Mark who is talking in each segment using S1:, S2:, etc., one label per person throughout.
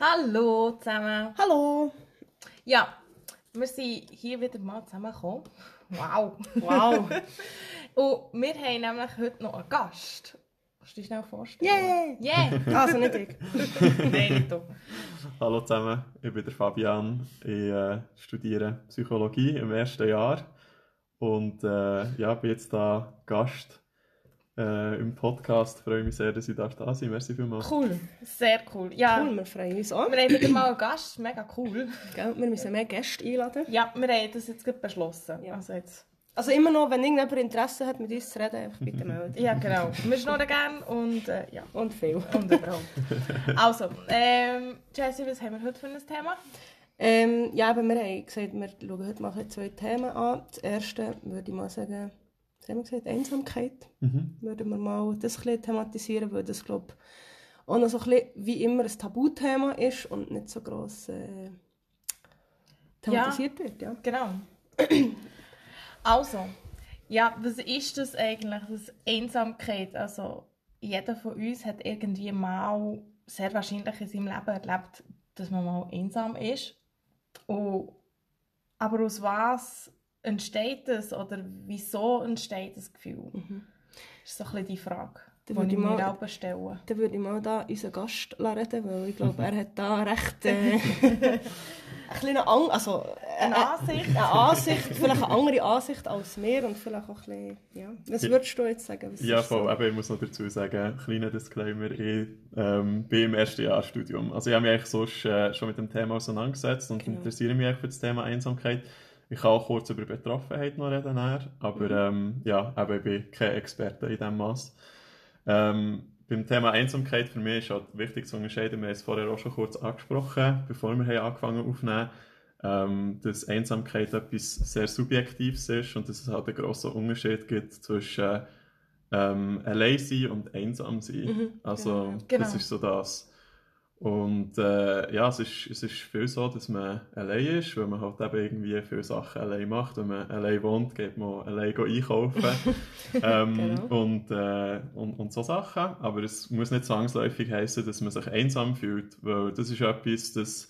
S1: Hallo zusammen.
S2: Hallo.
S1: Ja, wir sind hier wieder mal zusammengekommen. Wow.
S2: Wow.
S1: Und wir haben nämlich heute noch einen Gast. Kannst du dich schnell vorstellen?
S2: Yeah.
S1: Yeah!
S2: Also nicht ich.
S1: Nein, nicht du.
S3: Hallo zusammen, ich bin der Fabian. Ich äh, studiere Psychologie im ersten Jahr und äh, ja, bin jetzt da Gast äh, im Podcast. Freue mich sehr, dass ich da da sein Merci vielmals.
S1: Cool. Sehr cool. Ja,
S2: Cool, wir freuen uns auch.
S1: wir haben wieder mal einen Gast. Mega cool.
S2: Gell? Wir müssen mehr Gäste einladen.
S1: Ja, wir haben das jetzt gerade beschlossen.
S2: Ja.
S1: Also jetzt.
S2: Also immer noch, wenn irgendjemand Interesse hat, mit uns zu reden, einfach bitte melden.
S1: Ja, genau. Wir schnurren gerne und äh, ja.
S2: Und viel.
S1: Und überhaupt. Also, ähm, Jessie, was haben wir heute für ein Thema?
S2: Ähm, ja, aber wir haben gesagt, wir schauen heute mal zwei Themen an. Das erste würde ich mal sagen, haben wir gesagt? Einsamkeit.
S3: Mhm.
S2: Würden wir mal das ein bisschen thematisieren, weil das, glaube ich, auch noch so ein bisschen wie immer ein Tabuthema ist und nicht so gross äh, thematisiert wird. Ja.
S1: Genau. Also, ja, was ist das eigentlich, das Einsamkeit? Also, jeder von uns hat irgendwie mal, sehr wahrscheinlich in seinem Leben erlebt, dass man mal einsam ist. Und, aber aus was entsteht das oder wieso entsteht das Gefühl? Das ist so ein bisschen die Frage,
S2: Da
S1: die
S2: würde
S1: ich
S2: ich
S1: mir
S2: mal-. Dann würde ich mal da unseren Gast reden, weil ich glaube, er hat da recht äh, eine kleine Ang also, äh,
S1: Eine
S2: äh,
S1: Ansicht?
S2: eine Ansicht, vielleicht eine andere Ansicht als mir und vielleicht auch ein bisschen, ja. Was würdest du jetzt sagen? Was
S3: Ja, voll.
S2: so?
S3: Eben, ich muss noch dazu sagen, kleiner Disclaimer, ich ähm, bin im ersten Jahr Studium. Also ich habe mich eigentlich sonst, äh, schon mit dem Thema auseinandergesetzt und
S2: Genau.
S3: interessiere mich eigentlich für das Thema Einsamkeit. Ich kann auch kurz über Betroffenheit noch reden, nachher, aber ähm, ja, eben, ich bin kein Experte in diesem Maß. Ähm, beim Thema Einsamkeit für mich ist halt wichtig zu unterscheiden, wir haben es vorher auch schon kurz angesprochen, bevor wir haben angefangen aufzunehmen, ähm, dass Einsamkeit etwas sehr Subjektives ist und dass es halt einen grossen Unterschied gibt zwischen ähm, allein sein und einsam sein.
S2: Mhm,
S3: also
S1: genau.
S3: das ist so das. Und äh, ja, es ist, es ist viel so, dass man allein ist, weil man halt eben irgendwie viele Sachen allein macht. Wenn man allein wohnt, geht man allein einkaufen ähm,
S2: Genau.
S3: und, äh, und, und so Sachen. Aber es muss nicht zwangsläufig heißen, dass man sich einsam fühlt, weil das ist etwas, das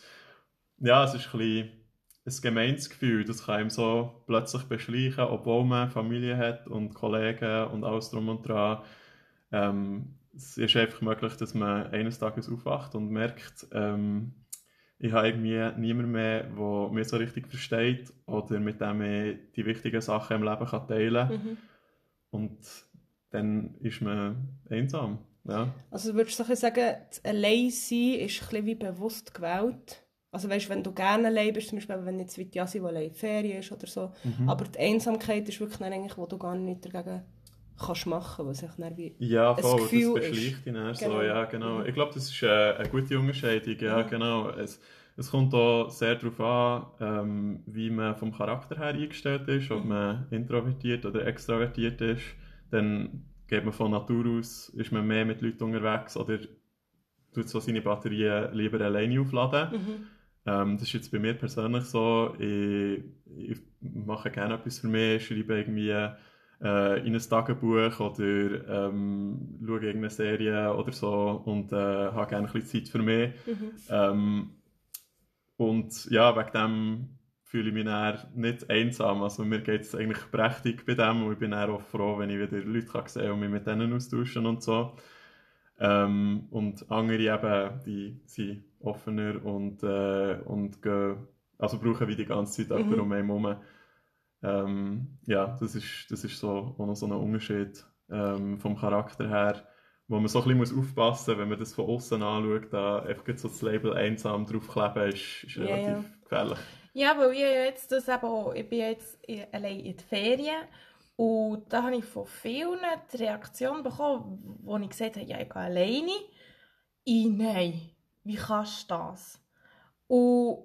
S3: ja, es ist ein bisschen ein gemeines Gefühl, das kann einem so plötzlich beschleichen, obwohl man Familie hat und Kollegen und alles drum und dran. Ähm, es ist einfach möglich, dass man eines Tages aufwacht und merkt, ähm, ich habe irgendwie niemanden mehr, der mich so richtig versteht oder mit dem ich die wichtigen Sachen im Leben kann teilen kann.
S2: Mhm.
S3: Und dann ist man einsam. Ja.
S2: Also würdest du sagen, das Alleinsein ist ein bisschen wie bewusst gewählt? Also weißt, wenn du gerne allein bist, zum Beispiel wenn jetzt wie die allein in Ferien ist oder so,
S3: Mhm.
S2: aber die Einsamkeit ist wirklich eigentlich, wo du gar nichts dagegen kannst machen, es echt dann wie...
S3: Ja, voll, das
S2: ist.
S3: beschleicht dann
S2: Genau.
S3: so, ja, genau.
S2: Mhm.
S3: Ich glaube, das ist äh, eine gute Unterscheidung, ja,
S2: Ja.
S3: genau. Es, es kommt auch sehr darauf an, ähm, wie man vom Charakter her eingestellt ist, ob
S2: Mhm.
S3: man introvertiert oder extrovertiert ist. Dann geht man von Natur aus, ist man mehr mit Leuten unterwegs oder tut so seine Batterien lieber alleine aufladen.
S2: Mhm.
S3: Ähm, das ist jetzt bei mir persönlich so. Ich, ich mache gerne etwas für mich, schreibe irgendwie äh, in ein Tagebuch oder ähm, schaue irgendeine Serie oder so und äh, habe gerne ein bisschen Zeit für mich.
S2: Mhm.
S3: Ähm, und ja, wegen dem fühle ich mich dann nicht einsam. Also mir geht es eigentlich prächtig bei dem und ich bin auch froh, wenn ich wieder Leute kann sehen und mich mit denen austauschen und so. Ähm, und andere eben, die sind offener und, äh, und gehen, also brauchen wie die ganze Zeit jemanden
S2: Mhm.
S3: um einen herum. Ähm, ja, das ist, das ist so, auch noch so ein Unterschied ähm, vom Charakter her, wo man so ein bisschen muss aufpassen muss, wenn man das von außen anschaut, da einfach so das Label einsam draufkleben, ist, ist relativ gefährlich.
S1: Ja, weil ich jetzt das eben auch, ich bin jetzt allein in den Ferien und da habe ich von vielen die Reaktion bekommen, wo ich gesagt habe, ja, ich gehe alleine. Ich, nein, wie kannst du das? Und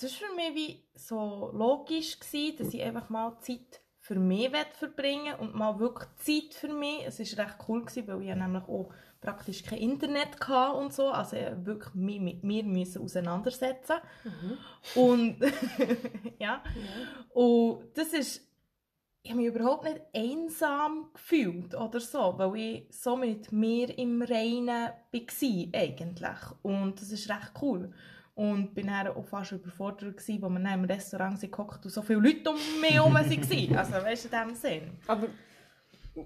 S1: das war für mich wie so logisch, gewesen, dass ich einfach mal Zeit für mich verbringen und mal wirklich Zeit für mich. Es war recht cool, gewesen, weil ich ja nämlich auch praktisch kein Internet hatte und so, also ich wirklich mich mit mir müssen auseinandersetzen
S2: Mhm.
S1: und ja, und das ist ich habe mich überhaupt nicht einsam gefühlt oder so, weil ich so mit mir im Reinen war eigentlich. Und das ist recht cool. Und bin dann auch fast überfordert gewesen, wo wir dann im Restaurant gehockt und so viele Leute um mich herum waren. Also, weißt du, in dem Sinn.
S2: Aber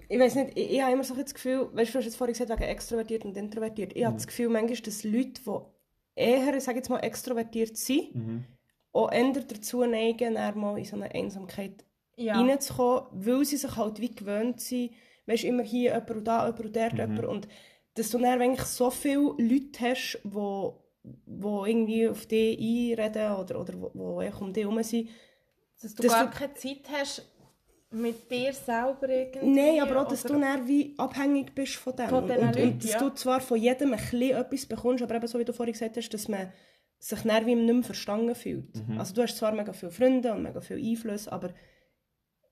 S2: ich weiß nicht, ich, ich habe immer so das Gefühl, weißt du, du hast jetzt vorhin gesagt, wegen extrovertiert und introvertiert. Ich habe das Gefühl, manchmal, dass Leute, die eher, sage jetzt mal, extrovertiert sind,
S3: Mhm.
S2: auch eher dazu neigen, mal in so eine Einsamkeit
S1: Ja.
S2: reinzukommen, weil sie sich halt wie gewöhnt sind, weißt, immer hier jemand und da jemand und dort jemand und dass du dann eigentlich so viele Leute hast, die wo irgendwie auf dich einreden oder, oder wo, wo einfach um dich herum sind.
S1: Dass du
S2: Dass
S1: gar
S2: du-
S1: keine Zeit hast mit dir selber irgendwie.
S2: Nein, aber auch, dass
S1: oder-
S2: du dann wie abhängig bist von dem.
S1: Von
S2: und, und,
S1: Leuten,
S2: und dass
S1: ja.
S2: du zwar von jedem ein bisschen etwas bekommst, aber eben so wie du vorhin gesagt hast, dass man sich dann wie nicht mehr verstanden fühlt. Also du hast zwar mega viele Freunde und mega viel Einfluss, aber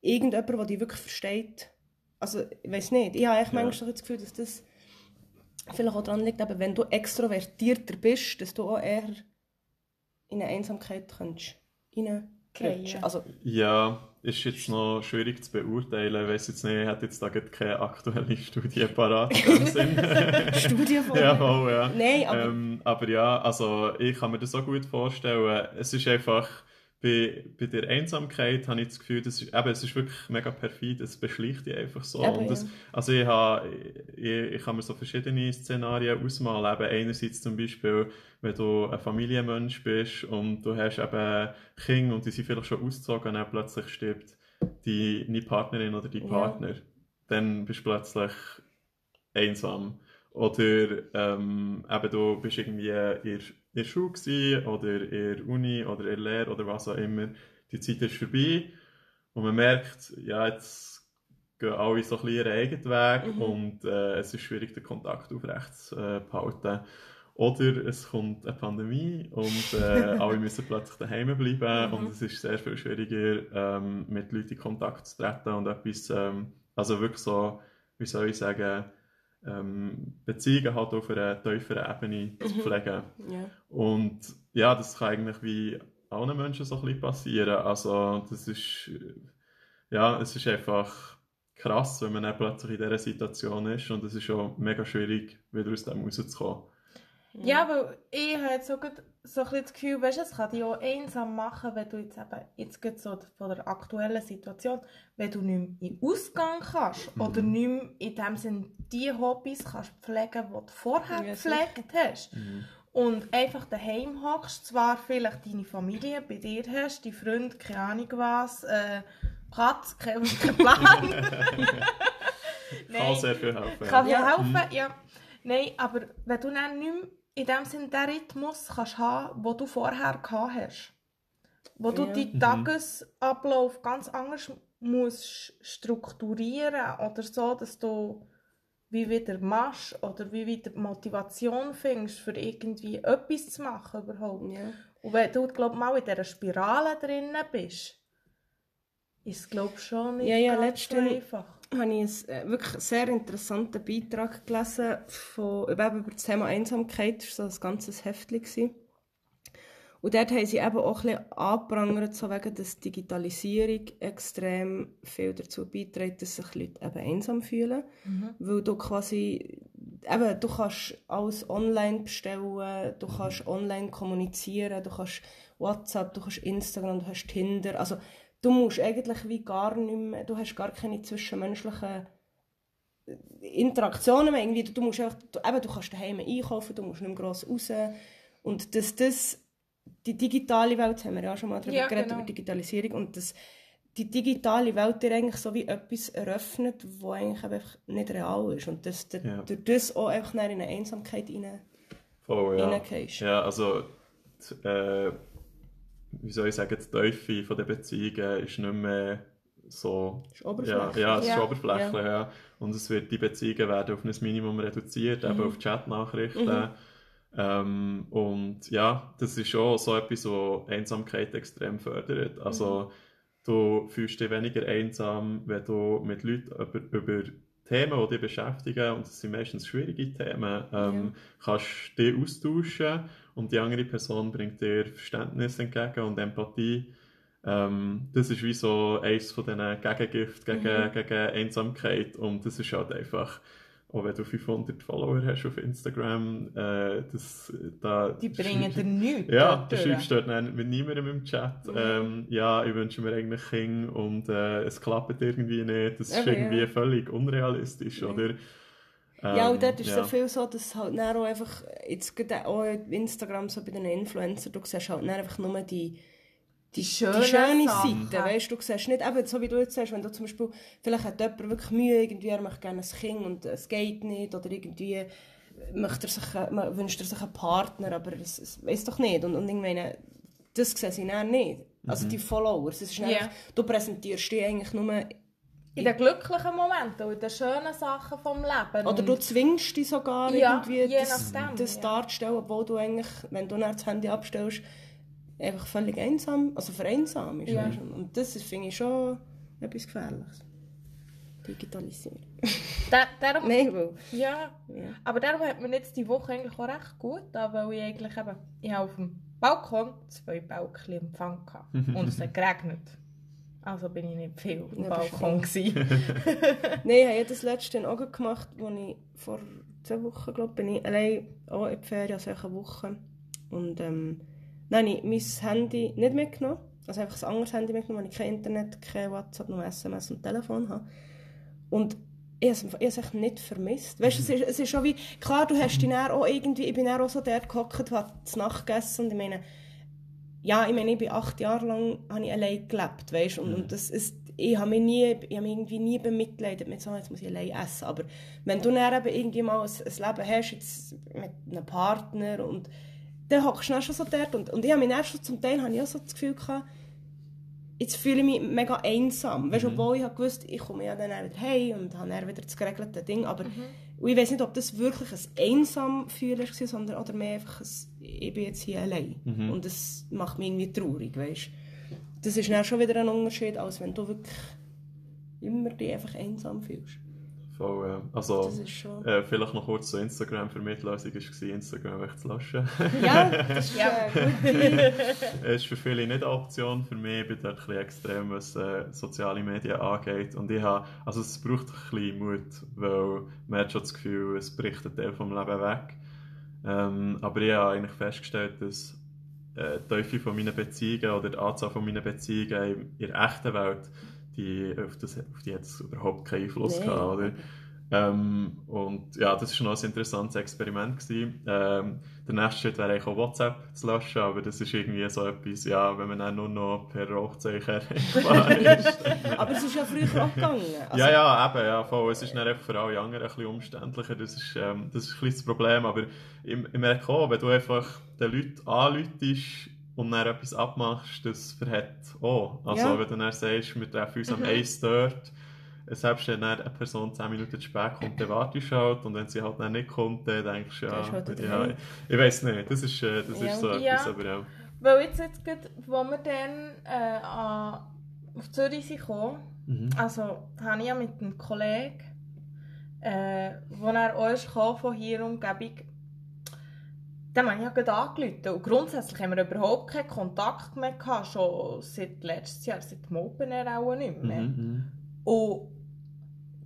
S2: irgendjemand, der dich wirklich versteht, also ich weiß nicht, ich habe eigentlich
S3: Ja.
S2: manchmal das Gefühl, dass das vielleicht auch daran liegt, eben, wenn du extrovertierter bist, dass du auch eher in eine Einsamkeit kannst reinrutschen.
S1: Okay, ja.
S2: Also
S3: Ja, ist jetzt noch schwierig zu beurteilen. Ich weiss jetzt nicht, ich hätte jetzt da keine aktuelle Studie parat.
S2: Studie von
S3: ja, voll, ja.
S2: Nein, aber
S3: Ähm, aber ja, also ich kann mir das so gut vorstellen. Es ist einfach, bei, bei der Einsamkeit habe ich das Gefühl, das ist, eben, es ist wirklich mega perfid, es beschleicht dich einfach so.
S2: Eben,
S3: Und das,
S2: ja.
S3: Also ich, habe, ich, ich kann mir so verschiedene Szenarien ausmalen. Eben einerseits zum Beispiel, wenn du ein Familienmensch bist und du hast eben Kinder und die sind vielleicht schon ausgezogen und dann plötzlich stirbt die, deine Partnerin oder dein
S2: Ja.
S3: Partner, dann bist du plötzlich einsam. Oder ähm, eben du bist irgendwie in, in der Schule gewesen, oder in der Uni oder in der Lehre oder was auch immer. Die Zeit ist vorbei und man merkt, ja, jetzt gehen alle so ein bisschen ihren eigenen Weg
S2: Mhm.
S3: und äh, es ist schwierig, den Kontakt aufrecht zu äh, behalten. Oder es kommt eine Pandemie und äh, alle müssen plötzlich daheim bleiben
S2: Mhm.
S3: und es ist sehr viel schwieriger, ähm, mit Leuten in Kontakt zu treten und etwas, ähm, also wirklich so, wie soll ich sagen, ähm, Beziehungen halt auf einer tieferen Ebene zu
S2: Mhm.
S3: pflegen.
S2: ja.
S3: Und ja, das kann eigentlich wie allen Menschen so ein bisschen passieren. Also das ist, ja, es ist einfach krass, wenn man dann plötzlich in dieser Situation ist und es ist schon mega schwierig, wieder aus dem rauszukommen.
S1: Ja, weil ich habe jetzt so, so ein bisschen das Gefühl, weißt, es kann dich auch einsam machen, wenn du jetzt eben, jetzt gerade so von der aktuellen Situation, wenn du nicht mehr in Ausgang kannst
S3: Mhm.
S1: oder nicht mehr in dem Sinn die Hobbys kannst pflegen, die du vorher
S2: Ja,
S1: gepflegt hast.
S3: Mhm.
S1: Und einfach daheim hockst, zwar vielleicht deine Familie bei dir hast, die Freunde, keine Ahnung was, äh, Katz, kein, kein Plan.
S3: Kann sehr viel helfen.
S1: Kann dir
S2: Ja.
S1: helfen, ja. Nein, aber wenn du dann nicht mehr in dem Sinne den Rhythmus kannst haben, den du vorher gehabt hast, wo du
S2: Ja.
S1: deinen
S3: Mhm.
S1: Tagesablauf ganz anders musst strukturieren oder so, dass du wie wieder machst oder wie wieder Motivation findest, für irgendwie etwas zu machen überhaupt.
S2: Ja.
S1: Und wenn du, glaub mal in dieser Spirale drinnen bist, ist es, glaub schon nicht
S2: Ja, ja,
S1: ganz so
S2: letztens-
S1: einfach.
S2: Habe ich einen äh, wirklich sehr interessanten Beitrag gelesen von, eben über das Thema Einsamkeit. Das war so ein ganzes Heftchen. Und dort haben sie eben auch ein bisschen angeprangert, so wegen, dass Digitalisierung extrem viel dazu beiträgt, dass sich Leute eben einsam fühlen. Weil du quasi, eben, du kannst alles online bestellen, du kannst online kommunizieren, du kannst WhatsApp, du kannst Instagram, du hast Tinder. Also, du musst eigentlich wie gar nicht mehr, du hast gar keine zwischenmenschlichen Interaktionen mehr. Irgendwie, du, musst einfach, du, eben, du kannst daheim einkaufen, du musst nicht mehr gross raus. Und dass das, die digitale Welt, haben wir ja auch schon mal darüber
S1: Ja,
S2: geredet,
S1: genau.
S2: über Digitalisierung, und dass die digitale Welt dir eigentlich so wie etwas eröffnet, was eigentlich einfach nicht real ist. Und dass du
S3: Ja.
S2: durch das auch einfach in eine Einsamkeit rein,
S3: Voll, ja. Ja, also, äh, wie soll ich sagen, die Tiefe von der Beziehungen ist nicht mehr so...
S2: Ist
S3: Ja,
S2: oberflächlich.
S3: ja, es ist
S1: Ja.
S3: oberflächlich, ja. Und es wird, die Beziehungen werden auf ein Minimum reduziert, eben auf Chatnachrichten.
S2: Mhm.
S3: Ähm, und ja, das ist schon so etwas, was Einsamkeit extrem fördert. Also, du fühlst dich weniger einsam, wenn du mit Leuten über, über Themen, die dich beschäftigen, und das sind meistens schwierige Themen, ähm, kannst dich austauschen und die andere Person bringt dir Verständnis entgegen und Empathie. Ähm, das ist wie so eines von diesen Gegengiften gegen,
S1: Mhm.
S3: gegen Einsamkeit und das ist halt einfach, auch wenn du 500 Follower hast auf Instagram, äh, das, da...
S1: Die bringen dir nichts.
S3: Ja, du schreibst dort mit niemandem im Chat,
S1: Mhm.
S3: ähm, ja, ich wünsche mir eigentlich Kinder und äh, es klappt irgendwie nicht. Das ist
S2: Eben,
S3: irgendwie
S2: ja.
S3: völlig unrealistisch,
S2: Ja.
S3: oder?
S2: Ja,
S3: Ähm,
S2: und dort ist es
S3: ja.
S2: so viel so, dass halt dann auch einfach, jetzt auch auf Instagram, so bei den Influencern, du siehst halt dann einfach nur die,
S1: Die
S2: die
S1: schönen
S2: schöne
S1: Sachen.
S2: Seite, weißt du, siehst nicht, eben so wie du jetzt sagst, wenn du zum Beispiel, vielleicht hat jemand wirklich Mühe, irgendwie, er möchte gerne ein Kind und es geht nicht, oder irgendwie möchte er sich, äh, wünscht er sich einen Partner, aber es, es weiß doch nicht, und, und ich meine, das sehen sie dann nicht. Also die Followers, es ist
S1: Ja.
S2: einfach, du präsentierst die eigentlich nur,
S1: In den glücklichen Momenten und in den schönen Sachen vom Leben.
S2: oder du zwingst dich sogar
S1: Ja,
S2: irgendwie, das,
S1: nachdem,
S2: das
S1: ja.
S2: darzustellen, obwohl du eigentlich, wenn du dann das Handy abstellst, einfach völlig einsam, also vereinsam ist.
S1: Ja.
S2: Und das finde ich schon etwas Gefährliches. Digitalisierung.
S1: Da, darum,
S2: Nein, weil...
S1: ja,
S2: Ja.
S1: aber darum hat mir jetzt die Woche eigentlich auch recht gut da, weil ich eigentlich eben, ich habe auf dem Balkon zwei Balken Empfang gehabt und es hat geregnet. Also bin ich nicht viel dem
S2: Ja,
S1: Balkon.
S2: Nein, ich habe das letzte in Augen gemacht, wo ich vor zwei Wochen, glaube bin ich allein auch in die Ferien, also eine Woche. Und ähm, dann habe ich mein Handy nicht mitgenommen. Also einfach ein anderes Handy mitgenommen, weil ich kein Internet, kein WhatsApp, nur SMS und Telefon habe. Und ich habe es, echt nicht vermisst. Weißt du, es ist, es ist schon wie, klar, du hast dich auch irgendwie, ich bin auch so dort gehockt, habe zu Nacht gegessen und ich meine, ja, ich meine, ich bin acht Jahre lang habe ich allein gelebt, weißt und, und das ist, ich habe mich nie, ich habe mich irgendwie nie bemitleidet mit so, jetzt muss ich allein essen, aber wenn du dann eben irgendwie mal ein, ein Leben hast, jetzt mit einem Partner und dann hockst du dann schon so dort und, und ich habe mich dann schon zum Teil habe ich auch so das Gefühl gehabt, jetzt fühle ich mich mega einsam, weißt, obwohl ich habe gewusst, ich komme ja dann wieder heim und habe dann wieder das geregelte Ding, aber und ich weiß nicht, ob das wirklich ein einsam Fühlen war, sondern oder mehr einfach ein, ich bin jetzt hier allein und das macht mich irgendwie traurig, weißt. Das ist dann schon wieder ein Unterschied, als wenn du wirklich immer dich einfach einsam fühlst.
S3: Voll, ja. Also,
S2: Das ist schon...
S3: äh, vielleicht noch kurz zu Instagram. Für mich die Lösung war, Instagram wegzulassen.
S2: Ja, das ist
S1: Ja.
S2: gut.
S3: Es ist für viele nicht eine Option, für mich ich bin dort ein bisschen extrem, was äh, soziale Medien angeht. Und ich habe, also es braucht ein bisschen Mut, weil man hat schon das Gefühl, es bricht ein Teil vom Leben weg. Ähm, aber ich habe eigentlich festgestellt, dass äh, die Tiefe von meinen Beziehungen oder die Anzahl von meinen Beziehungen in der echten Welt, die, auf, das, auf die hat es überhaupt keinen Einfluss
S2: Nee.
S3: gehabt, oder? Ähm, und ja, das war noch ein interessantes Experiment. Gewesen. Ähm, der nächste Schritt wäre eigentlich auch WhatsApp zu löschen, aber das ist irgendwie so etwas, ja, wenn man dann nur noch per Rauchzeichen erreichbar ist.
S2: Aber es ist ja früher auch gegangen. Also,
S3: ja, ja, eben, ja, voll. Es ist dann einfach für alle anderen ein bisschen umständlicher. Das ist, ähm, das ist ein bisschen das Problem. Aber ich, ich merke auch, wenn du einfach den Leuten anläutest und dann etwas abmachst, das verhält auch. Also,
S2: Ja.
S3: wenn du dann sagst, wir treffen uns am Eis dort, selbst wenn dann eine Person 10 Minuten zu spät kommt, dann wartest du halt. Und wenn sie halt dann nicht kommt, dann denkst du,
S2: Dann
S3: ja,
S2: halt
S3: ja
S2: heim.
S3: ich weiß nicht. Das ist, äh, das
S2: Ja.
S3: ist so
S1: Ja.
S3: etwas, aber ja.
S1: Weil jetzt, jetzt gerade, wo wir dann äh, auf Zürich sind gekommen,
S3: Mhm.
S1: also habe ich ja mit einem Kollegen, äh, wo er auch ist gekommen von hier Umgebung, dem habe ich ja gerade angerufen. Und grundsätzlich haben wir überhaupt keinen Kontakt mehr gehabt, schon seit letztes Jahr, seit dem Open Air auch nicht mehr.
S3: Mhm.
S1: Und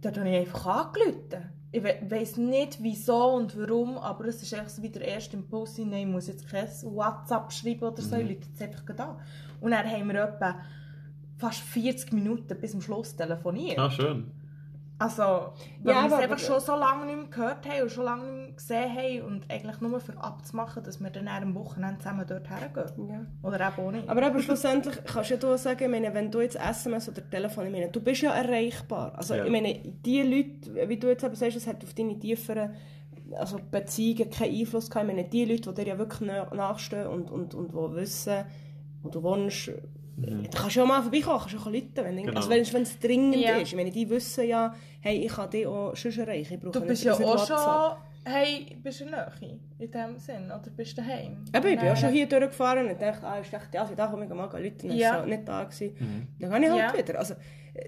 S1: dort habe ich einfach angerufen. Ich we weiss nicht wieso und warum, aber es ist echt so wie der erste Impuls, nein, ich muss jetzt kein WhatsApp schreiben oder so,
S3: Mhm.
S1: ich rufe jetzt einfach an. Und dann haben wir etwa fast 40 Minuten bis zum Schluss telefoniert.
S3: Ah, schön.
S1: Also, weil
S2: Ja,
S1: wir es einfach schon so lange nicht mehr gehört haben und schon lange nicht mehr gesehen haben und eigentlich nur für abzumachen, dass wir dann am Wochenende zusammen dort hergehen.
S2: Ja.
S1: Oder auch nicht.
S2: Aber eben schlussendlich kannst du ja du sagen, ich meine, wenn du jetzt SMS oder Telefon, ich meine, du bist ja erreichbar. Also
S3: Ja.
S2: ich meine, die Leute, wie du jetzt eben sagst, es hat auf deine tieferen also Beziehungen keinen Einfluss gehabt. Ich meine, die Leute, die dir ja wirklich na- nachstehen und, und, und die wissen, wo du wohnst,
S3: Mhm.
S2: da kannst du ja mal vorbeikommen, kannst du auch rufen, wenn,
S3: Genau.
S2: also wenn, es dringend
S1: Ja.
S2: ist. Ich meine, die wissen ja, hey, ich kann dich auch schon erreichen. Ich brauche
S1: du
S2: nicht-
S1: bist ja auch
S2: WhatsApp.
S1: schon, hey, bist du Nähe in dem Sinn, oder bist du daheim?
S2: Eben, ich bin auch schon hier durchgefahren und dachte, ah, ich dachte, ja, da komme ich mal Leute, dann
S1: Ja.
S2: so nicht da. Gewesen.
S3: Mhm.
S2: Dann gehe ich halt
S1: Ja.
S2: wieder. Also,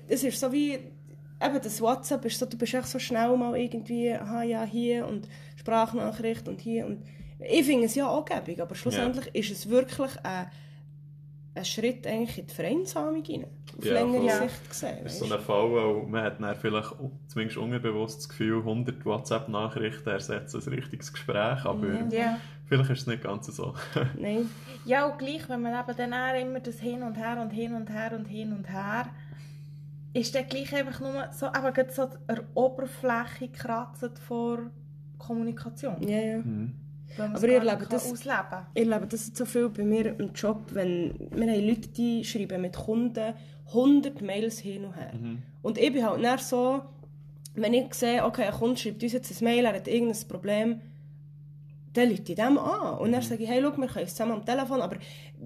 S2: das ist so wie, eben das WhatsApp ist so, du bist echt so schnell mal irgendwie, aha, ja, hier und Sprachnachricht und hier und ich finde es ja auch gäbig, aber schlussendlich ist es wirklich ein, ein Schritt eigentlich in die Vereinsamung rein. Auf
S3: Ja,
S2: längere
S1: voll.
S2: Sicht gesehen.
S3: Das ist so ein Fall, weil man hat dann vielleicht zumindest unbewusst das Gefühl, 100 WhatsApp-Nachrichten ersetzen ein richtiges Gespräch, aber
S2: Ja.
S1: Ja.
S3: vielleicht ist es nicht ganz so.
S2: Nein.
S1: Ja, und gleich, wenn man eben dann auch immer das Hin und Her und Hin und Her und Hin und Her, ist dann gleich einfach nur so, aber gerade so der Oberfläche kratzt vor Kommunikation.
S2: Ja, ja.
S3: Mhm.
S2: Aber ich erlebe das-
S1: ausleben
S2: Ich erlebe das so viel bei mir im Job, wenn wir haben Leute, die schreiben mit Kunden 100 Mails hin und her.
S3: Mhm.
S2: Und ich bin halt dann so, wenn ich sehe, okay, ein Kunde schreibt uns jetzt ein Mail, er hat irgendein Problem, dann rufe ich dem an. Und dann sage ich, hey, schau, wir können es zusammen am Telefon, aber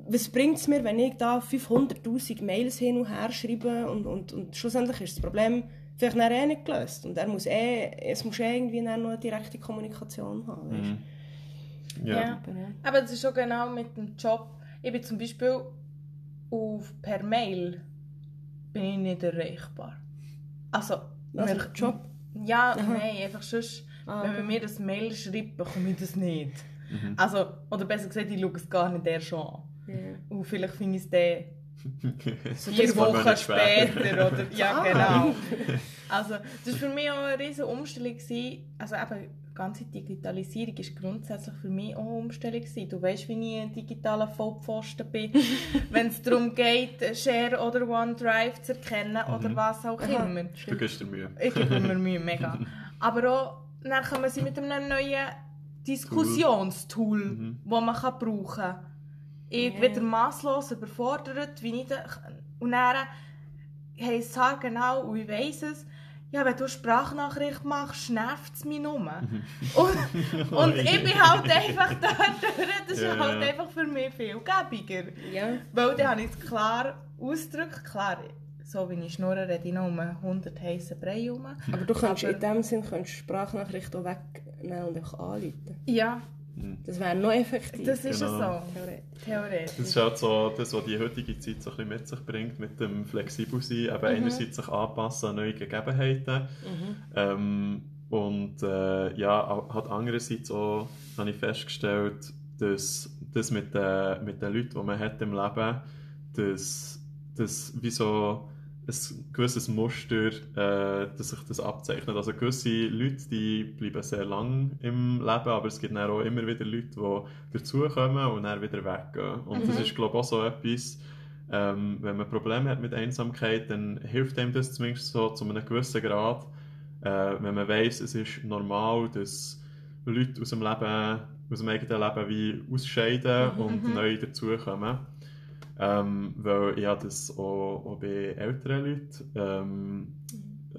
S2: was bringt es mir, wenn ich da 500'000 Mails hin und her schreibe und, und, und schlussendlich ist das Problem vielleicht eh nicht gelöst. Und er muss eh, es muss eh irgendwie noch eine direkte Kommunikation haben. Weißt?
S3: Mhm.
S1: Ja.
S3: Ja.
S2: Aber,
S1: das ist schon genau mit dem Job. Ich bin zum Beispiel auf, per Mail bin ich nicht erreichbar. Also,
S2: Also,
S1: wir-
S2: Job?
S1: Ja,
S2: Aha.
S1: nein, einfach sonst,
S2: Ah,
S1: wenn man mir das Mail schreibt, bekomme ich das nicht.
S3: Mhm.
S1: Also, oder besser gesagt, ich schaue es gar nicht erst an.
S2: Ja.
S1: Und vielleicht finde ich es dann vier Wochen später. oder, ja,
S2: Ah.
S1: genau. Also, das war für mich auch eine riesige Umstellung. Gewesen. Also eben, ganze Digitalisierung ist grundsätzlich für mich auch eine Umstellung. Gewesen. Du weißt, wie ich ein digitaler Vollpfosten bin, wenn es darum geht, Share oder OneDrive zu erkennen oder was auch immer.
S3: Du gibst dir Mühe.
S1: Ich gebe mir Mühe, mega. Aber auch, dann man sie mit einem neuen Diskussionstool,
S3: Mhm.
S1: das man kann brauchen kann. Ich
S2: Ja.
S1: wieder masslos überfordert, wie ich da, und dann heisst es genau, und ich weiss es, ja, wenn du eine Sprachnachricht machst, nervt es mich nur.
S3: Mhm.
S1: Und, und ich bin halt einfach da durch, das ist
S3: Ja,
S1: halt
S3: ja.
S1: einfach für mich viel gäbiger.
S2: ja.
S1: Weil dann habe ich es klar ausgedrückt, klar, so wie ich schnurre, rede ich noch um 100 heissen Brei herum.
S2: Aber du könntest
S1: Aber-
S2: in dem Sinn könntest Sprachnachrichten auch wegnehmen und einfach anrufen.
S1: Ja,
S2: Das wäre noch effektiv.
S1: das ist
S3: Genau.
S1: es so,
S2: Theoretisch.
S3: Das ist halt so das, was die heutige Zeit so ein bisschen mit sich bringt, mit dem flexibel sein, eben einerseits sich anpassen an neue Gegebenheiten ähm, und äh, ja, halt andererseits auch habe ich festgestellt, dass das mit den, mit den Leuten, die man hat im Leben, dass das wie so ein gewisses Muster, äh, dass sich das abzeichnet. Also gewisse Leute, die bleiben sehr lang im Leben, aber es gibt dann auch immer wieder Leute, die dazukommen und dann wieder weggehen. Und das ist, glaube ich, auch so etwas, ähm, wenn man Probleme hat mit Einsamkeit, dann hilft einem das zumindest so zu einem gewissen Grad, äh, wenn man weiß, es ist normal, dass Leute aus dem Leben, aus dem eigenen Leben wie ausscheiden und neu dazukommen. Ähm, weil ich habe das auch, auch bei älteren Leuten ähm,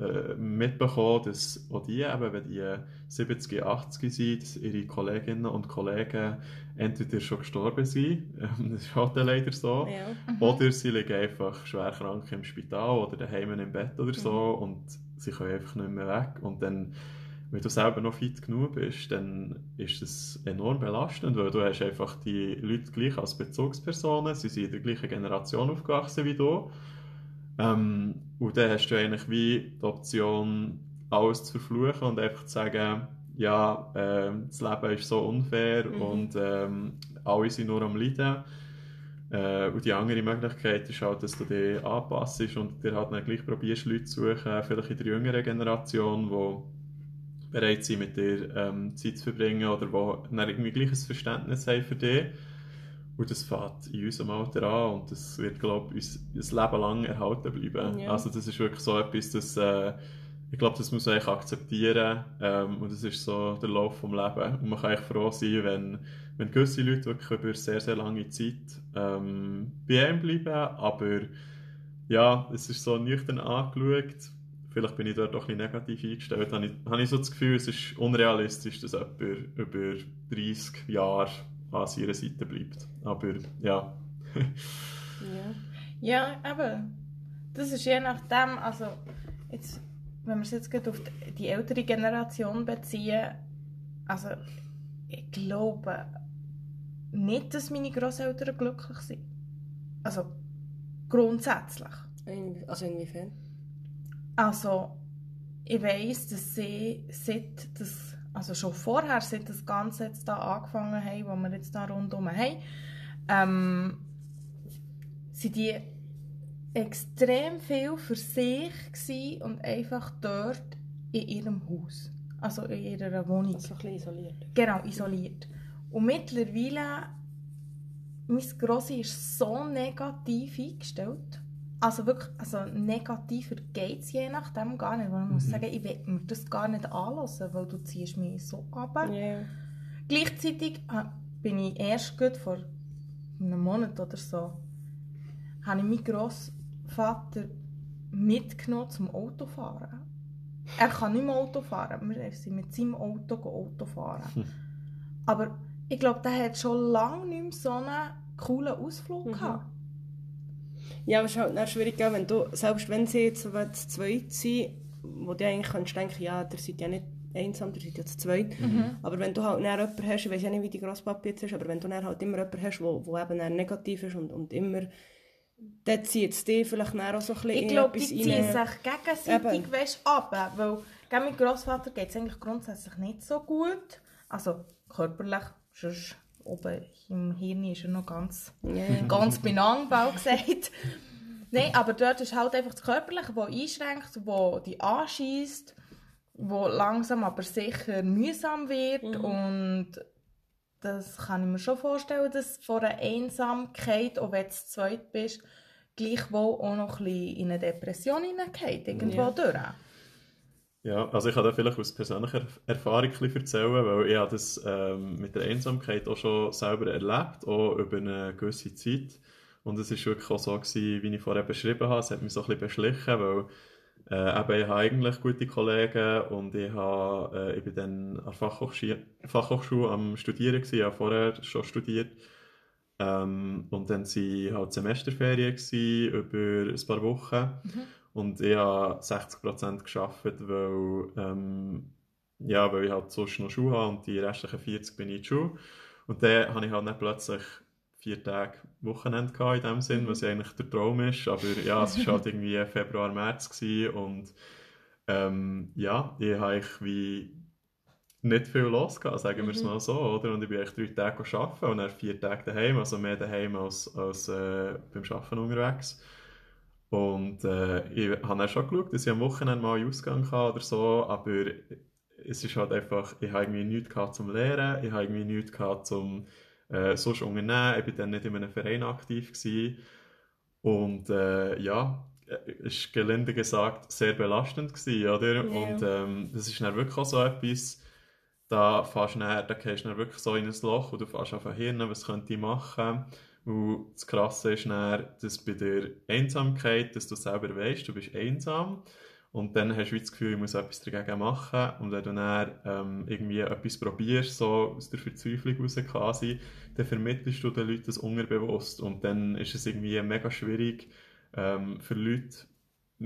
S3: äh, mitbekommen, dass auch die, eben, wenn die 70, 80 sind, dass ihre Kolleginnen und Kollegen entweder schon gestorben sind, ähm, das ist halt leider so,
S2: Ja.
S3: oder sie liegen einfach schwer krank im Spital oder daheim im Bett oder so und sie können einfach nicht mehr weg. Und dann, wenn du selber noch fit genug bist, dann ist das enorm belastend, weil du hast einfach die Leute gleich als Bezugspersonen, sie sind in der gleichen Generation aufgewachsen wie du. Ähm, und dann hast du eigentlich wie die Option, alles zu verfluchen und einfach zu sagen, ja, ähm, das Leben ist so unfair
S2: Mhm.
S3: und ähm, alle sind nur am Leiden. Äh, und die andere Möglichkeit ist halt, dass du dich anpasst und dir halt dann gleich probierst, Leute zu suchen, vielleicht in der jüngeren Generation, die bereit sind, mit dir ähm, Zeit zu verbringen oder die dann irgendwie gleich ein Verständnis haben für dich. Und das fängt in unserem Alter an und das wird, glaube ich, uns ein Leben lang erhalten bleiben.
S2: Ja.
S3: Also das ist wirklich so etwas, das, äh, ich glaube, das muss man eigentlich akzeptieren ähm, und das ist so der Lauf vom Leben. Und man kann eigentlich froh sein, wenn, wenn gewisse Leute wirklich über sehr, sehr lange Zeit ähm, bei einem bleiben, aber ja, es ist so nüchtern angeschaut. Vielleicht bin ich dort auch ein bisschen negativ eingestellt. Habe ich, habe ich so das Gefühl, es ist unrealistisch, dass jemand über 30 Jahre an seiner Seite bleibt. Aber ja.
S2: Ja.
S1: Ja, eben. Das ist je nachdem, also jetzt, wenn wir es jetzt gerade auf die- die ältere Generation beziehen, also ich glaube nicht, dass meine Großeltern glücklich sind. Also grundsätzlich.
S2: In- Also inwiefern?
S1: Also ich weiß, dass sie seit das, also schon vorher, seit das Ganze jetzt da angefangen haben, wo wir jetzt da rundherum haben, ähm, sind die extrem viel für sich und einfach dort in ihrem Haus. Also in ihrer Wohnung.
S2: So ein bisschen isoliert.
S1: Genau, isoliert. Und mittlerweile, mein Grossi ist so negativ eingestellt. Also wirklich, also negativer geht es je nachdem gar nicht. Weil ich muss sagen, ich will mir das gar nicht anlassen, weil du ziehst mich so ab.
S2: Ja.
S1: Gleichzeitig äh, bin ich erst gut vor einem Monat oder so, habe ich meinen Grossvater mitgenommen zum Autofahren. Er kann nicht mehr Auto fahren. Wir sind mit seinem Auto Auto fahren. Aber ich glaube, der hat schon lange nicht mehr so einen coolen Ausflug gehabt.
S2: Ja, aber es ist halt dann schwierig, wenn du, selbst wenn sie jetzt zu zweit sind, wo du eigentlich kannst denken, ja, der seid ja nicht einsam, der seid ja zu zweit. Aber wenn du halt dann jemanden hast, ich weiß ja nicht, wie die Grosspapi jetzt ist, aber wenn du dann halt immer jemanden hast, wo, wo eben dann negativ ist und, und immer, dann zieht es dich vielleicht dann auch so ein bisschen
S1: Ich glaube, die ziehen
S2: rein.
S1: sich gegenseitig
S2: Eben.
S1: weißt, ab. Weil gell, mit Grossvater geht es eigentlich grundsätzlich nicht so gut. Also körperlich, sonst oben im Hirn ist er noch ganz,
S2: Ja.
S1: ganz benangbau gesagt. Nein, aber dort ist halt einfach das Körperliche, das einschränkt, das die anschießt, wo langsam aber sicher mühsam wird und das kann ich mir schon vorstellen, dass von einer Einsamkeit, auch wenn du zu zweit bist, gleichwohl auch noch ein bisschen in eine Depression hineingeht, irgendwo
S2: Ja.
S1: durch.
S3: Ja, also ich kann da vielleicht aus persönlicher Erfahrung ein erzählen, weil ich habe das ähm, mit der Einsamkeit auch schon selber erlebt, auch über eine gewisse Zeit. Und es war wirklich auch so, gewesen, wie ich vorher beschrieben habe, es hat mich so ein bisschen beschlichen, weil äh, eben, ich habe eigentlich gute Kollegen und ich, habe, äh, ich bin dann an der Fachhochschule, Fachhochschule am Studieren gewesen, ich habe vorher schon studiert. Ähm, und dann waren halt Semesterferien gewesen, über ein paar Wochen. Und ich habe 60% gearbeitet, weil, ähm, ja, weil ich halt sonst noch Schule habe und die restlichen 40 bin ich in der Schule. Und dann hatte ich halt dann plötzlich vier Tage Wochenende gehabt in dem Sinn, was ja eigentlich der Traum ist. Aber ja, es war halt irgendwie Februar, März gewesen und ähm, ja, ich habe eigentlich wie nicht viel los gehabt, sagen wir es mal so, oder? Und ich bin echt drei Tage arbeiten und dann vier Tage daheim, also mehr daheim als, als äh, beim Arbeiten unterwegs. Und äh, ich habe dann schon geschaut, dass ich am Wochenende mal einen Ausgang hatte oder so, aber es ist halt einfach, ich habe irgendwie nichts gehabt zum Lehren, ich habe irgendwie nichts gehabt zum äh, sonst unternehmen, ich war dann nicht in einem Verein aktiv gewesen. Und äh, ja, es war gelinde gesagt sehr belastend gewesen, oder?
S2: Ja.
S3: Und ähm, das ist dann wirklich auch so etwas, da fährst du dann, da gehst du dann wirklich so in ein Loch und du fährst auf Hirn, was könnte ich machen? Und das Krasse ist dann, dass bei der Einsamkeit, dass du selber weißt, du bist einsam. Und dann hast du das Gefühl, ich muss etwas dagegen machen. Und wenn du dann ähm, irgendwie etwas probierst, so aus der Verzweiflung raus quasi, dann vermittelst du den Leuten das unterbewusst. Und dann ist es irgendwie mega schwierig ähm, für Leute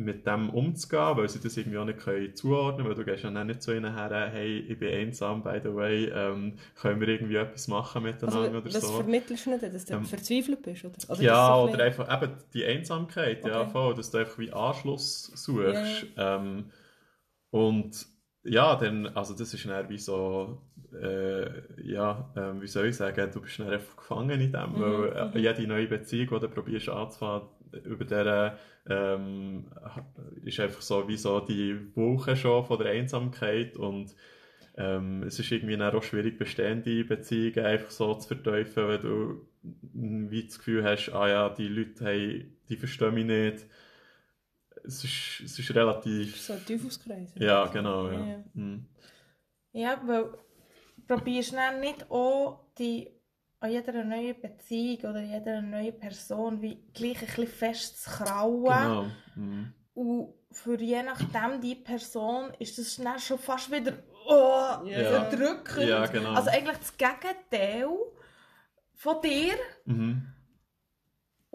S3: mit dem umzugehen, weil sie das irgendwie auch nicht können zuordnen können, weil du gehst ja dann nicht zu ihnen her, hey, ich bin einsam, by the way, ähm, können wir irgendwie etwas machen miteinander
S2: Also,
S3: oder
S2: was
S3: so.
S2: vermittelst du nicht, dass du
S3: Ähm,
S2: verzweifelt bist? Oder? Oder
S3: ja,
S2: dass so
S3: oder einfach eben die Einsamkeit, ja,
S2: Okay.
S3: voll, dass du einfach wie Anschluss suchst.
S2: Ja,
S3: Ähm, und ja, dann, also das ist dann wie so, äh, ja, ähm, wie soll ich sagen, du bist dann einfach gefangen in dem,
S2: Mhm,
S3: weil äh,
S2: mhm.
S3: jede neue Beziehung, die du probierst anzufangen, über der ähm, ist einfach so wie so die Woche schon von der Einsamkeit und ähm, es ist irgendwie auch schwierig, bestehende Beziehungen einfach so zu verteufeln, wenn du wie das Gefühl hast, ah ja, die Leute haben, die verstehen mich nicht. Es ist, es ist relativ...
S2: So ein Teufelskreis.
S3: Ja, genau, ja.
S2: Ja.
S3: Mm.
S1: Ja, weil probierst du dann nicht auch die an jeder neuen Beziehung oder jeder neuen Person wie gleich ein bisschen fest zu krauen.
S3: Genau. Mm.
S1: Und für je nachdem die Person ist das dann schon fast wieder oh,
S2: Ja.
S1: verdrückend.
S3: Ja, genau.
S1: Also eigentlich das Gegenteil von dir.
S3: Mhm.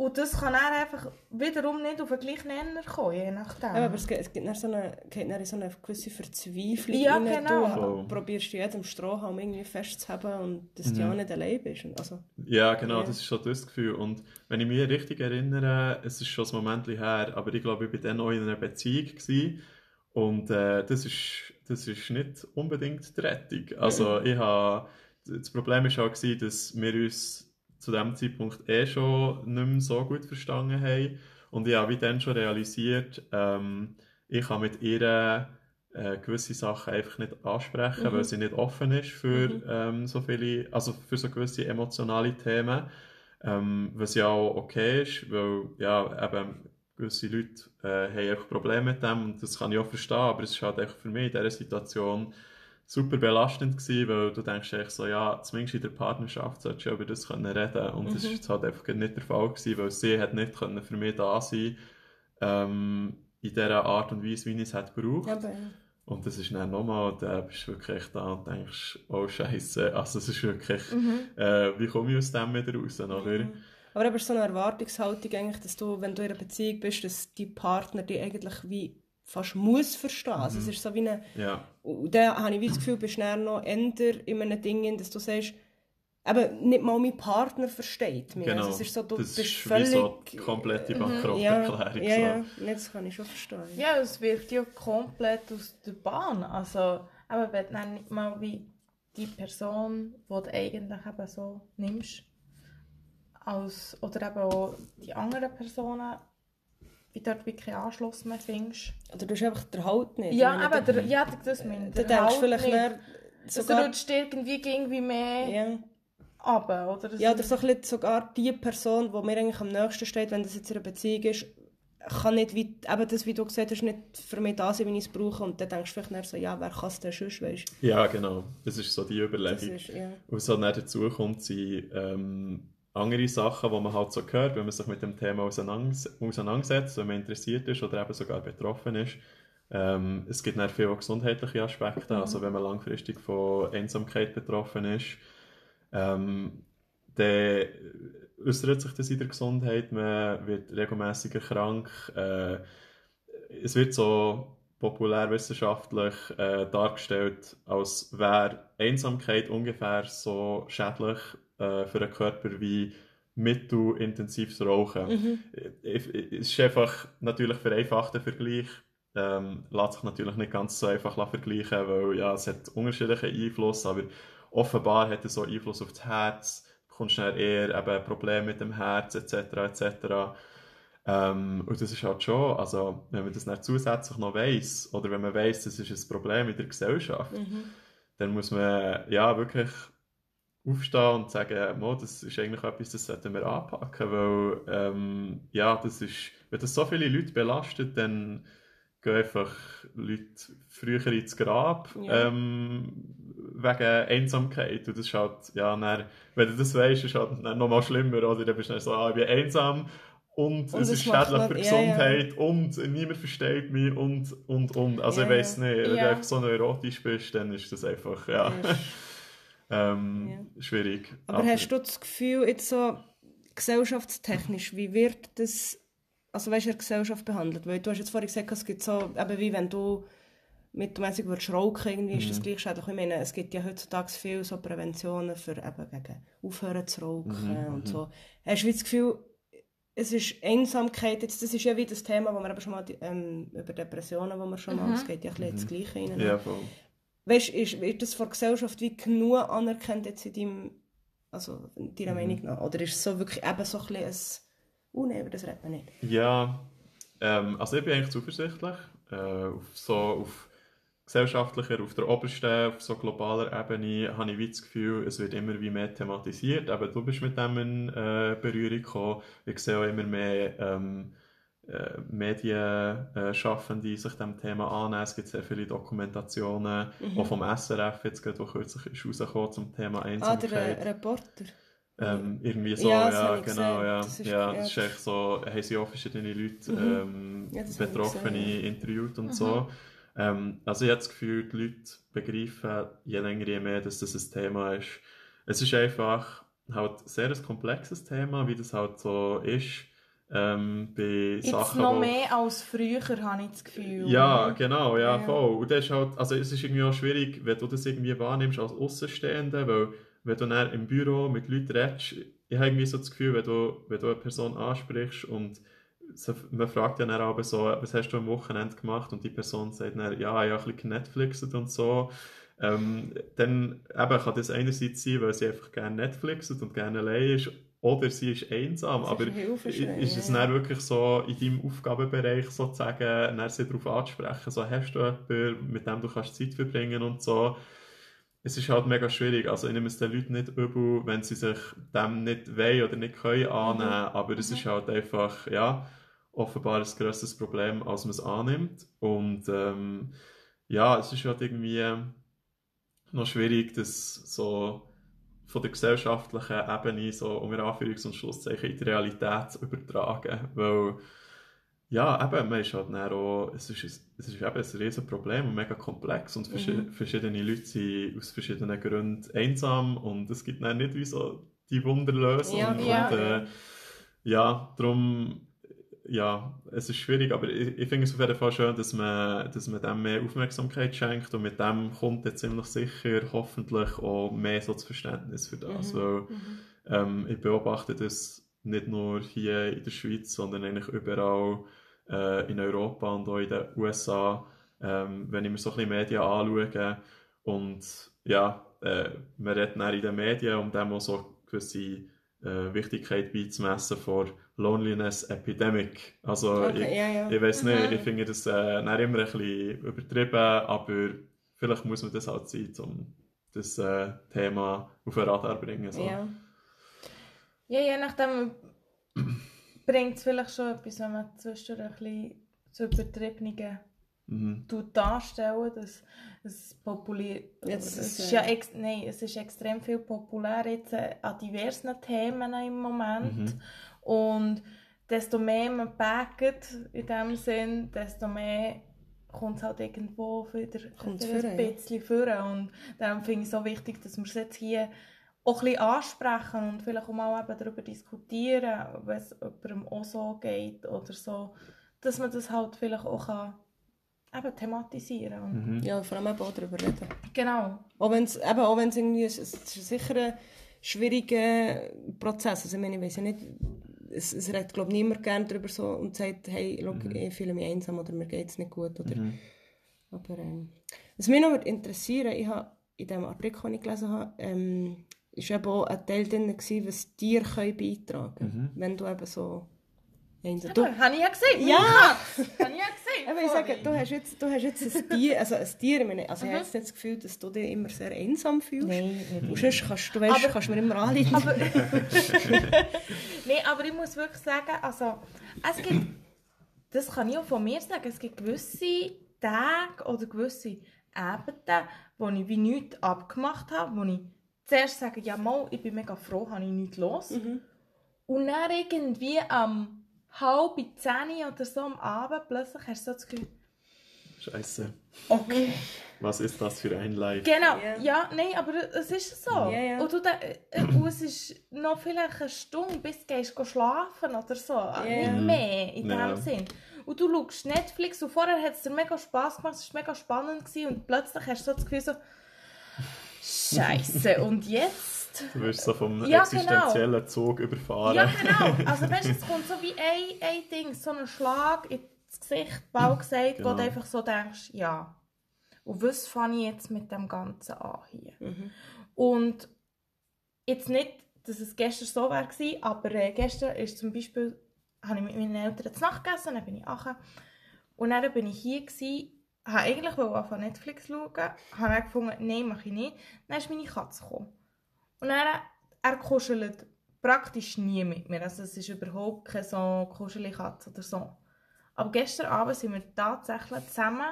S1: Und das kann dann einfach wiederum nicht auf den gleichen Nenner kommen, je nachdem.
S2: Ja, aber es geht, es geht dann so eine, geht dann in so eine gewisse Verzweiflung
S1: Ja,
S2: rein.
S1: genau.
S2: Du probierst jedem Strohhalm irgendwie festzuhalten und dass du
S3: Mhm.
S2: ja nicht allein bist. Also,
S3: Ja, genau,
S2: Ja.
S3: das ist schon das Gefühl. Und wenn ich mich richtig erinnere, es ist schon ein Moment her, aber ich glaube, ich war dann auch in einer Beziehung. Gewesen. Und äh, das, ist, das ist nicht unbedingt die Rettung. Also, ich habe, das Problem war auch, gewesen, dass wir uns zu dem Zeitpunkt eh schon nicht mehr so gut verstanden haben. Und ich habe dann schon realisiert, ähm, ich kann mit ihr äh, gewisse Sachen einfach nicht ansprechen,
S2: Mhm.
S3: weil sie nicht offen ist für
S2: Mhm.
S3: ähm, so viele, also für so gewisse emotionale Themen. Ähm, was ja auch okay ist, weil ja eben gewisse Leute äh, haben einfach Probleme mit dem und das kann ich auch verstehen, aber es ist halt für mich in dieser Situation super belastend gewesen, weil du denkst echt so, ja, zumindest in der Partnerschaft solltest du über das können reden und das
S2: Mhm.
S3: ist jetzt halt einfach nicht der Fall gewesen, weil sie hat nicht können für mich da sein ähm, in dieser Art und Weise, wie ich es hätte gebraucht.
S2: Ja.
S3: Und das ist dann nochmal, da bist du wirklich echt da und denkst, oh Scheiße, also es ist wirklich, äh, wie komme ich aus dem wieder raus, oder?
S2: Mhm. Aber eben ist so eine Erwartungshaltung eigentlich, dass du, wenn du in einer Beziehung bist, dass die Partner dich eigentlich wie fast muss verstehen. Also es ist so wie eine...
S3: Ja,
S2: Und dann habe ich wie das Gefühl, bist du noch eher in einem Ding, dass du sagst, eben nicht mal mein Partner versteht mich.
S3: genau.
S2: Also es ist so, du
S3: das
S2: bist
S3: ist
S2: völlig...
S3: wie so komplette
S2: ja,
S3: Bankrotterklärung.
S2: ja,
S3: so.
S2: ja, das kann ich schon verstehen.
S1: Ja, es wirft ja komplett aus der Bahn. Also, aber wenn du nicht mal wie die Person, die du eigentlich eben so nimmst, als, oder eben auch die anderen Personen, wie dort wirklich keinen Anschluss mehr findest.
S2: Oder du hast einfach den Halt nicht.
S1: Ja, aber
S2: du-
S1: der, ja, das meine ich.
S2: Du
S1: der
S2: denkst
S1: Halt
S2: vielleicht
S1: nicht.
S2: mehr sogar...
S1: rutscht irgendwie, irgendwie mehr
S2: Ja.
S1: runter, oder?
S2: Ja, oder so ein bisschen sogar die Person, die mir eigentlich am nächsten steht, wenn das jetzt in einer Beziehung ist, kann nicht, wie, eben das, wie du gesagt hast, nicht für mich da sein, wie ich es brauche. Und dann denkst du vielleicht so, ja, wer kann es denn sonst, weißt
S3: Ja, genau. Das ist so die
S2: Das
S3: Überlegung.
S2: ist, ja.
S3: Und halt dann dazu kommt, sind ähm, andere Sachen, die man halt so hört, wenn man sich mit dem Thema auseinander- auseinandersetzt, wenn man interessiert ist oder eben sogar betroffen ist. Ähm, es gibt dann viele gesundheitliche Aspekte, also wenn man langfristig von Einsamkeit betroffen ist, ähm, dann äußert sich das in der Gesundheit, man wird regelmäßiger krank, äh, es wird so populärwissenschaftlich äh, dargestellt, als wäre Einsamkeit ungefähr so schädlich äh, für den Körper wie mittelintensives Rauchen.
S2: Mhm.
S3: Es ist einfach natürlich vereinfachter Vergleich. Ähm, lässt sich natürlich nicht ganz so einfach vergleichen, weil ja, es hat unterschiedliche Einfluss, aber offenbar hat es so Einfluss auf das Herz, du bekommst dann eher eben Probleme mit dem Herz etc. etc. Ähm, und das ist halt schon, also wenn man das dann zusätzlich noch weiss, oder wenn man weiss, das ist ein Problem in der Gesellschaft,
S2: Mhm.
S3: dann muss man ja wirklich aufstehen und sagen, Mo, das ist eigentlich etwas, das sollten wir anpacken, weil ähm, ja, das ist, wenn das so viele Leute belastet, dann gehen einfach Leute früher ins Grab
S2: Ja.
S3: ähm, wegen Einsamkeit und das ist halt, ja, dann, wenn du das weißt, ist halt dann nochmal schlimmer, oder dann bist du dann so, ah, ich bin einsam und,
S2: Und
S3: es ist schädlich
S2: noch-
S3: für die
S2: ja, ja.
S3: Gesundheit und niemand versteht mich und, und, und, also
S2: Ja,
S3: ich
S2: ja.
S3: nicht, wenn du
S1: Ja.
S3: einfach so neurotisch bist, dann ist das einfach, ja,
S2: Ja.
S3: ähm, schwierig.
S2: Aber hast du das Gefühl, jetzt so gesellschaftstechnisch, wie wird das, also weißt du, in der Gesellschaft behandelt? Weil du hast jetzt vorhin gesagt, es gibt so, eben wie wenn du mittelmäßig würdest rauchen, irgendwie ist
S3: Mhm.
S2: das gleich schädlich. Ich meine, es gibt ja heutzutage viel so Präventionen für eben gegen Aufhören zu rauchen
S3: Mhm,
S2: und so. Hast du das Gefühl, es ist Einsamkeit, jetzt, das ist ja wie das Thema, wo wir eben schon mal, ähm, über Depressionen, wo wir schon mal, es geht ja ein bisschen ins Gleiche rein.
S3: Ja, voll.
S2: Weißt ist, wird das von der Gesellschaft wie genug anerkannt jetzt in deinem, also in
S3: Mhm.
S2: deiner Meinung nach? Oder ist es so wirklich eben so ein bisschen ein, oh nein, über das redet man nicht.
S3: Ja, ähm, also ich bin eigentlich zuversichtlich. Äh, auf so auf gesellschaftlicher, auf der obersten, auf so globaler Ebene habe ich wie das Gefühl, es wird immer wie mehr thematisiert. Eben, du bist mit dem in äh, Berührung gekommen. Ich sehe auch immer mehr ähm, äh, Medienschaffende die sich dem Thema annehmen. Es gibt sehr viele Dokumentationen,
S2: Mhm.
S3: auch vom SRF jetzt gerade, wo kürzlich ist rausgekommen zum Thema
S2: Ah,
S3: Einsamkeit.
S2: der äh, Reporter.
S3: Ähm, irgendwie so,
S2: Ja,
S3: ja, genau, ja.
S2: Das ist-
S3: ja, das ist echt so, haben sie auch verschiedene Leute,
S2: Mhm.
S3: ähm,
S2: Ja,
S3: Betroffene interviewt und so. Ähm, also ich habe das Gefühl, die Leute begreifen je länger, je mehr, dass das ein Thema ist. Es ist einfach halt sehr ein komplexes Thema, wie das halt so ist, ähm, bei
S1: Jetzt
S3: Sachen,
S1: noch
S3: wo-
S1: mehr als früher, habe ich das Gefühl.
S3: ja, genau, ja,
S2: Ja.
S3: voll. Und das ist halt, also es ist irgendwie auch schwierig, wenn du das irgendwie wahrnimmst als Außenstehender, weil wenn du dann im Büro mit Leuten redest, ich habe irgendwie so das Gefühl, wenn du, wenn du eine Person ansprichst und man fragt ja dann aber so, was hast du am Wochenende gemacht? Und die Person sagt dann, ja, ich habe ein bisschen Netflixet und so. Ähm, dann eben kann das einerseits sein, weil sie einfach gerne Netflixet und gerne allein ist, oder sie ist einsam.
S2: ist
S3: aber
S2: Hilfeschrei,
S3: ist es dann wirklich so in deinem Aufgabenbereich sozusagen, dann sie darauf anzusprechen, so hast du jemanden, mit dem du kannst Zeit verbringen und so. Es ist halt mega schwierig. Also ich nehme es den Leuten nicht übel, wenn sie sich dem nicht wollen oder nicht können annehmen. Aber es ist halt einfach, ja, offenbar ein grösseres Problem, als man es annimmt. Und ähm, ja, es ist halt irgendwie noch schwierig, das so von der gesellschaftlichen Ebene so unter Anführungs- und Schlusszeichen in die Realität zu übertragen, weil ja, eben, man ist halt dann auch, es ist, ein- es ist eben ein riesen Problem und mega komplex und verschi verschiedene Leute sind aus verschiedenen Gründen einsam und es gibt dann nicht wie so die Wunderlösung
S2: Ja,
S3: und
S1: ja.
S3: äh, ja, darum ja, es ist schwierig, aber ich, ich finde es auf jeden Fall schön, dass man, dass man dem mehr Aufmerksamkeit schenkt und mit dem kommt dann ziemlich sicher hoffentlich auch mehr so das Verständnis für das, weil ähm, ich beobachte das nicht nur hier in der Schweiz, sondern eigentlich überall äh, in Europa und auch in den USA, ähm, wenn ich mir so ein bisschen Medien anschaue und ja, äh, man redet dann in den Medien, um dem auch so gewisse äh, Wichtigkeit beizumessen vor Loneliness Epidemic. Also ich,
S2: Okay, ja, ja.
S3: ich weiß nicht, ich finde das äh, immer ein bisschen übertrieben, aber vielleicht muss man das halt sein, um das äh, Thema auf den Radar zu bringen. So.
S2: ja.
S1: Ja, je nachdem bringt es vielleicht schon etwas, wenn man zwischendurch ein bisschen zu übertriebenen
S3: Mhm.
S1: darstellen, dass es populär
S2: Jetzt
S1: es
S2: ist,
S1: ja ex nein, es ist extrem viel populär jetzt äh, an diversen Themen im Moment.
S3: Mhm.
S1: und desto mehr man packt in dem Sinn, desto mehr kommt es halt irgendwo wieder,
S2: Kommt's
S1: wieder ein bisschen vor und darum finde ich es so wichtig, dass wir es jetzt hier auch ein bisschen ansprechen und vielleicht auch mal eben darüber diskutieren, wenn es jemandem auch so geht oder so, dass man das halt vielleicht auch kann, eben thematisieren und
S3: Mhm.
S2: ja, vor allem eben auch darüber reden.
S1: Genau.
S2: Auch wenn es irgendwie, es es ist sicher ein schwieriger Prozess. Also ich meine, ich weiß ja nicht, es, es redet glaube ich niemand gerne darüber so und sagt, hey, schau, ich fühle mich einsam oder mir geht es nicht gut oder
S3: Mhm.
S2: Aber ähm, was mich noch würde interessieren, ich habe in dem Artikel, den ich gelesen habe, ähm, ist eben auch ein Teil drin, gewesen, was können beitragen können, wenn du eben so einsam... Du,
S1: Du, habe ich ja gesehen.
S2: Ja!
S1: Habe ich ja gesehen.
S2: Aber ich sage, du hast jetzt, du hast jetzt ein Tier, also ein Tier, ich meine, also ich habe jetzt nicht das Gefühl, dass du dich immer sehr einsam fühlst.
S1: Nein, nicht
S2: Und sonst kannst du, weißt,
S1: Aber-
S2: kannst du mir immer anrufen.
S1: Aber, nee, aber ich muss wirklich sagen, also, es gibt, das kann ich auch von mir sagen, es gibt gewisse Tage oder gewisse Abende, wo ich wie nichts abgemacht habe, wo ich zuerst sage, ja mal, ich bin mega froh, habe ich nichts los. Und dann irgendwie am halb zehn oder so am Abend plötzlich hast du so das Gefühl,
S3: Scheiße.
S1: okay.
S3: Was ist das für ein Live?
S1: Genau,
S2: Ja.
S1: ja, nein, aber es ist so.
S2: Ja, ja.
S1: Und, du, da- äh, und es ist noch vielleicht eine Stunde, bis du gehst schlafen oder so. Nicht mehr in dem Sinn. Und du schaust Netflix und vorher hat es dir mega Spass gemacht, es war mega spannend gewesen, und plötzlich hast du so das Gefühl so, Scheiße, und jetzt?
S3: Du wirst so vom
S1: Ja,
S3: existenziellen Zug überfahren.
S1: Ja, genau. Also weißt du, es kommt so wie ein, ein Ding, so ein Schlag ins Gesicht, bald gesagt, wo
S3: Genau.
S1: du einfach so denkst, ja. Und was fange ich jetzt mit dem Ganzen an hier? Und jetzt nicht, dass es gestern so war, aber äh, gestern ist zum Beispiel, habe ich mit meinen Eltern zu Nacht gegessen, dann bin ich ache und dann bin ich hier gsi, habe eigentlich auf Netflix schauen, habe gefunden, nein, mache ich nicht. Dann ist meine Katze gekommen. Und dann, er kuschelt praktisch nie mit mir, also es ist überhaupt keine so kuschelige Katze oder so. Aber gestern Abend sind wir tatsächlich zusammen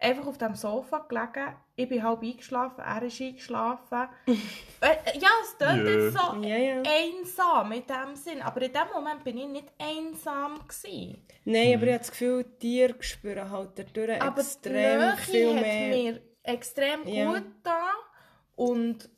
S1: einfach auf dem Sofa gelegen. Ich bin halb eingeschlafen, er ist eingeschlafen. äh, ja, es klingt
S3: Jö.
S1: jetzt so
S2: Ja, ja.
S1: einsam in dem Sinn. Aber in dem Moment bin ich nicht einsam. Gewesen.
S2: Nein, aber ich habe das Gefühl, Tiere spüren halt dadurch
S1: Aber
S2: extrem
S1: die Nähe
S2: viel
S1: hat
S2: mehr.
S1: mir extrem gut da und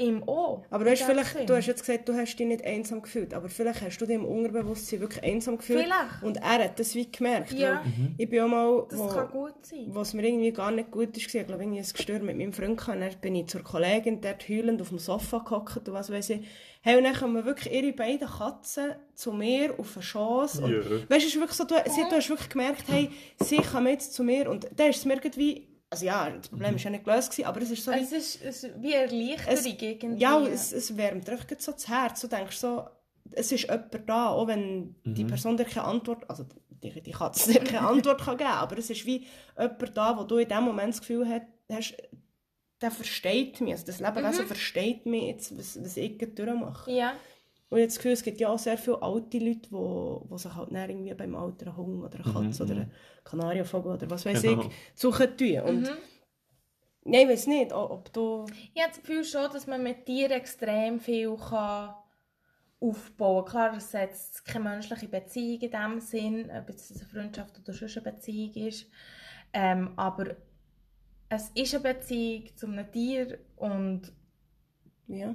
S1: ihm auch.
S2: Aber du hast, vielleicht,
S1: Sinn.
S2: du hast jetzt gesagt, du hast dich nicht einsam gefühlt, aber vielleicht hast du dich im Unterbewusstsein wirklich einsam gefühlt.
S1: Vielleicht.
S2: Und er hat das wie gemerkt.
S1: Ja.
S2: weil Ich bin auch mal,
S1: Das
S2: wo,
S1: kann gut sein.
S2: wo es mir irgendwie gar nicht gut ist, ich glaube, irgendwie ein Gestör mit meinem Freund gehabt, dann bin ich zur Kollegin dort heulend auf dem Sofa gehockt und was weiß ich. Hey, und dann kommen wirklich ihre beiden Katzen zu mir auf eine Chance. Und,
S3: Ja.
S2: Weißt du, es ist wirklich so, du, sie, du hast wirklich gemerkt, hey, sie kommen jetzt zu mir und dann ist es mir irgendwie also ja, das Problem war ja nicht gelöst, gewesen, aber es ist so wie,
S1: Es ist, es ist wie Erleichterung
S2: Es-
S1: irgendwie.
S2: ja, es, es wärmt einfach so das Herz. Du denkst so, es ist jemand da, auch wenn die Person dir keine Antwort, also die, die Katze dir keine Antwort kann geben aber es ist wie jemand da, wo du in dem Moment das Gefühl hast, hast der versteht mich, also das Lebewesen versteht mich jetzt, was, was ich gerade durchmache.
S1: ja.
S2: Und ich habe das Gefühl, es gibt ja auch sehr viele alte Leute, die, die sich halt dann irgendwie beim Alter einen Hund oder eine Katze oder einen Kanarienvogel oder was weiß
S3: Genau.
S2: ich suchen tun. Und Nein, ich weiß nicht, ob du...
S1: Ich habe das Gefühl schon, dass man mit Tieren extrem viel kann aufbauen kann. Klar, es setzt keine menschliche Beziehung in dem Sinn, ob es eine Freundschaft oder sonst eine Beziehung ist. Ähm, aber es ist eine Beziehung zu einem Tier und
S2: Ja.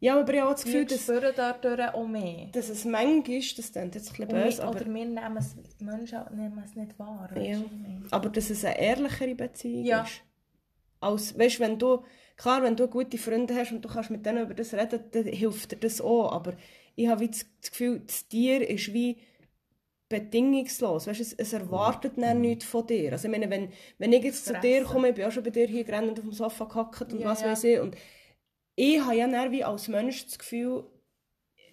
S2: Ja, aber ich habe auch das Gefühl,
S1: wir
S2: dass,
S1: spüren dadurch auch mehr.
S2: dass es manchmal ist, das klingt jetzt ein bisschen böse, aber,
S1: oder wir nehmen es, Menschen nehmen es nicht wahr.
S2: Ja. aber dass es eine ehrlichere Beziehung
S1: Ja.
S2: ist. Als, weißt, wenn du, klar, wenn du gute Freunde hast und du kannst mit denen über das reden, dann hilft dir das auch, aber ich habe wie das das Gefühl, das Tier ist wie bedingungslos. Weißt, es, es erwartet dann nichts von dir. Also ich meine, wenn, wenn ich jetzt zu dir
S1: Fressen.
S2: komme, ich bin auch schon bei dir hier gerannt und auf dem Sofa gehackt und
S1: Ja,
S2: was
S1: ja.
S2: weiß ich, und ich habe ja dann wie als Mensch das Gefühl,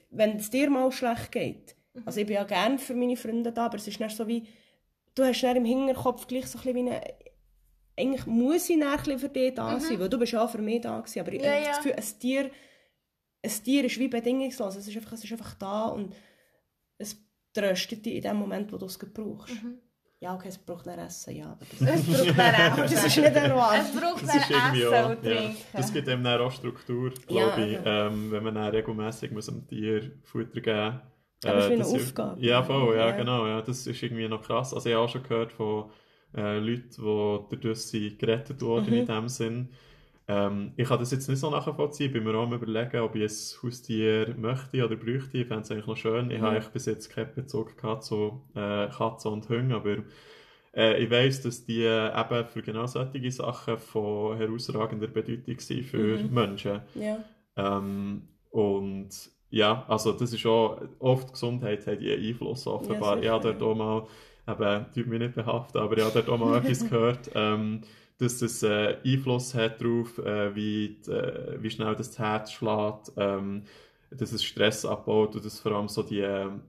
S2: wenn es dir mal schlecht geht,
S1: Mhm.
S2: also ich bin ja gerne für meine Freunde da, aber es ist dann so wie, du hast dann im Hinterkopf gleich so ein bisschen wie eine, eigentlich muss ich dann für dich da sein, weil du bist ja auch für mich da gewesen, aber ich
S1: Mhm. Ja,
S2: habe
S1: ja.
S2: das Gefühl, ein Tier, ein Tier ist wie bedingungslos, es ist einfach, es ist einfach da und es tröstet dich in dem Moment, wo du es brauchst.
S1: Mhm.
S2: Ja, okay, es braucht dann Essen, ja, aber das,
S1: Es braucht dann auch
S2: das ist nicht erwartet.
S1: Es braucht
S3: irgendwie
S1: Essen
S3: auch,
S1: und
S3: ja,
S1: Trinken.
S3: das gibt dann auch Struktur,
S2: Ja,
S3: glaube ich,
S2: eben.
S3: ähm, wenn man dann regelmässig muss dem Tier Futter geben muss.
S2: Aber es ist wie eine
S3: das ist-
S2: Aufgabe.
S3: Ja, voll, ja,
S2: Ja.
S3: genau. Ja, das ist irgendwie noch krass. Also ich habe auch schon gehört von äh, Leuten, die dadurch sind gerettet wurden
S2: Mhm.
S3: in dem Sinn. Ähm, ich kann das jetzt nicht so nachvollziehen, bin mir auch am überlegen, ob ich ein Haustier möchte oder bräuchte. Ich fände es eigentlich noch schön. Ich
S2: Mhm.
S3: habe bis jetzt keinen Bezug gehabt zu äh, Katzen und Hunden, aber äh, ich weiss, dass die äh, eben für genau solche Sachen von herausragender Bedeutung sind für
S2: Mhm.
S3: Menschen.
S2: Ja.
S3: Ähm, und ja, also das ist auch, oft Gesundheit hat einen Einfluss offenbar.
S2: Ja,
S3: ich habe dort auch mal, eben, tut mich nicht behaften, aber ich habe dort auch mal etwas gehört, ähm, dass das äh, Einfluss hat darauf, äh, wie, die, äh, wie schnell das Herz schlägt, ähm, dass es Stress abbaut und dass vor allem so die, ähm,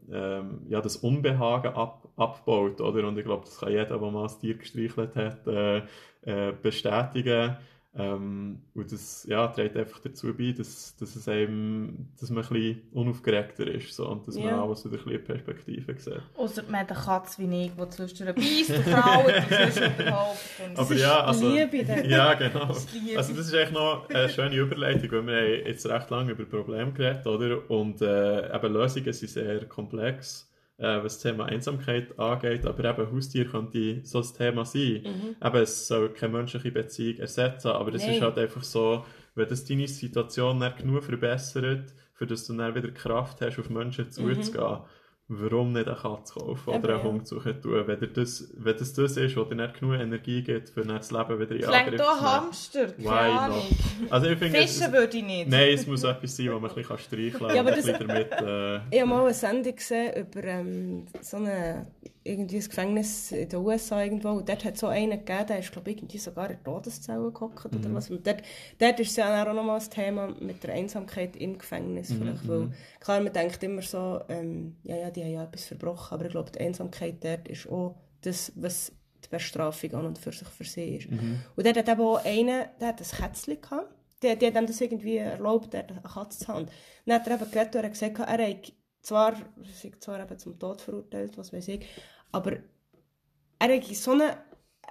S3: ja, das Unbehagen ab, abbaut, oder? Und ich glaube, das kann jeder, der mal ein Tier gestreichelt hat, äh, äh, bestätigen. Ähm, und das ja, trägt einfach dazu bei, dass, dass, es einem, dass man ein bisschen unaufgeregter ist so, und dass man
S2: Ja.
S3: alles wieder ein bisschen Perspektive sieht.
S1: Außer man hat eine Katze wie ich, die zwischendurch beißt und sonst überhaupt. Und
S3: Aber ja, also,
S2: Liebe
S3: ja, genau.
S1: Liebe.
S3: Also das ist eigentlich noch eine schöne Überleitung, weil wir haben jetzt recht lange über Probleme geredet, oder? Und äh, eben Lösungen sind sehr komplex, äh, was das Thema Einsamkeit angeht, aber eben Haustier könnte so ein Thema sein. Eben, es soll keine menschliche Beziehung ersetzen, aber es
S2: Nein.
S3: ist halt einfach so, wenn das deine Situation dann genug verbessert, für dass du dann wieder Kraft hast, auf Menschen zuzugehen, warum nicht eine Katze kaufen oder einen. Hund suchen tun, wenn, dir das, wenn das das ist, was dir nicht genug Energie gibt, für das Leben wieder in
S1: Vielleicht
S3: Angriff
S1: auch
S3: zu nehmen.
S1: Hamster,
S3: Why
S1: keine Ahnung.
S3: Also ich finde,
S1: Fischen
S3: es,
S1: würde ich nicht.
S3: nein, es muss etwas sein, wo man ein bisschen streicheln kann
S2: Ja, aber das-
S3: damit... Äh,
S2: Ich habe mal eine Sendung gesehen über ähm, so eine, irgendwie ein Gefängnis in den USA irgendwo. Und dort hat es so einen gegeben, der ist, glaube ich, irgendwie sogar in der Todeszelle gehockt oder was. Und dort, dort ist es ja auch noch mal das Thema mit der Einsamkeit im Gefängnis. Vielleicht, weil, klar, man denkt immer so, ähm, ja, ja, die haben ja etwas verbrochen, aber ich glaube, die Einsamkeit dort ist auch das, was die Bestrafung an und für sich für sie ist. Und dort hat eben auch einer, der hat ein Kätzchen gehabt. Die, die hat ihm das irgendwie erlaubt, der eine Katze zu haben. Und dann hat er eben geredet und er hat gesagt, er hat zwar, er sei zwar eben zum Tod verurteilt, was weiß ich, aber er hat so eine,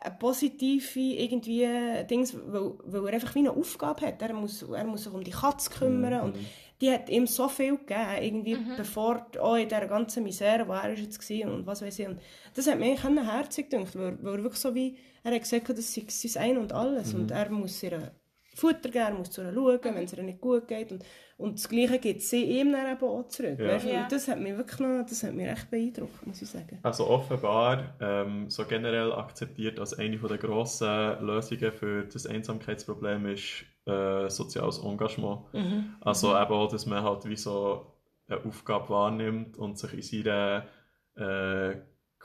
S2: eine positive irgendwie Dings, weil, weil er einfach wie eine Aufgabe hat. Er muss, er muss sich um die Katze kümmern und die hat ihm so viel gegeben, irgendwie bevor, auch in dieser ganzen Misere, wo er ist jetzt war und was weiß ich. Und das hat an herzig gedacht, weil, weil er wirklich so wie, er hat gesagt, das sei sein Ein und Alles und er muss ihr Futter geben, er muss zu ihr schauen, wenn es ihr nicht gut geht und, und das Gleiche gibt sie ihm dann eben auch zurück.
S3: Ja.
S2: Weißt?
S1: Ja.
S2: Das hat mich wirklich noch, das hat mich echt beeindruckt, muss ich sagen.
S3: Also offenbar ähm, so generell akzeptiert als eine der grossen Lösungen für das Einsamkeitsproblem ist äh, soziales Engagement. Also eben auch, dass man halt wie so eine Aufgabe wahrnimmt und sich in seiner äh,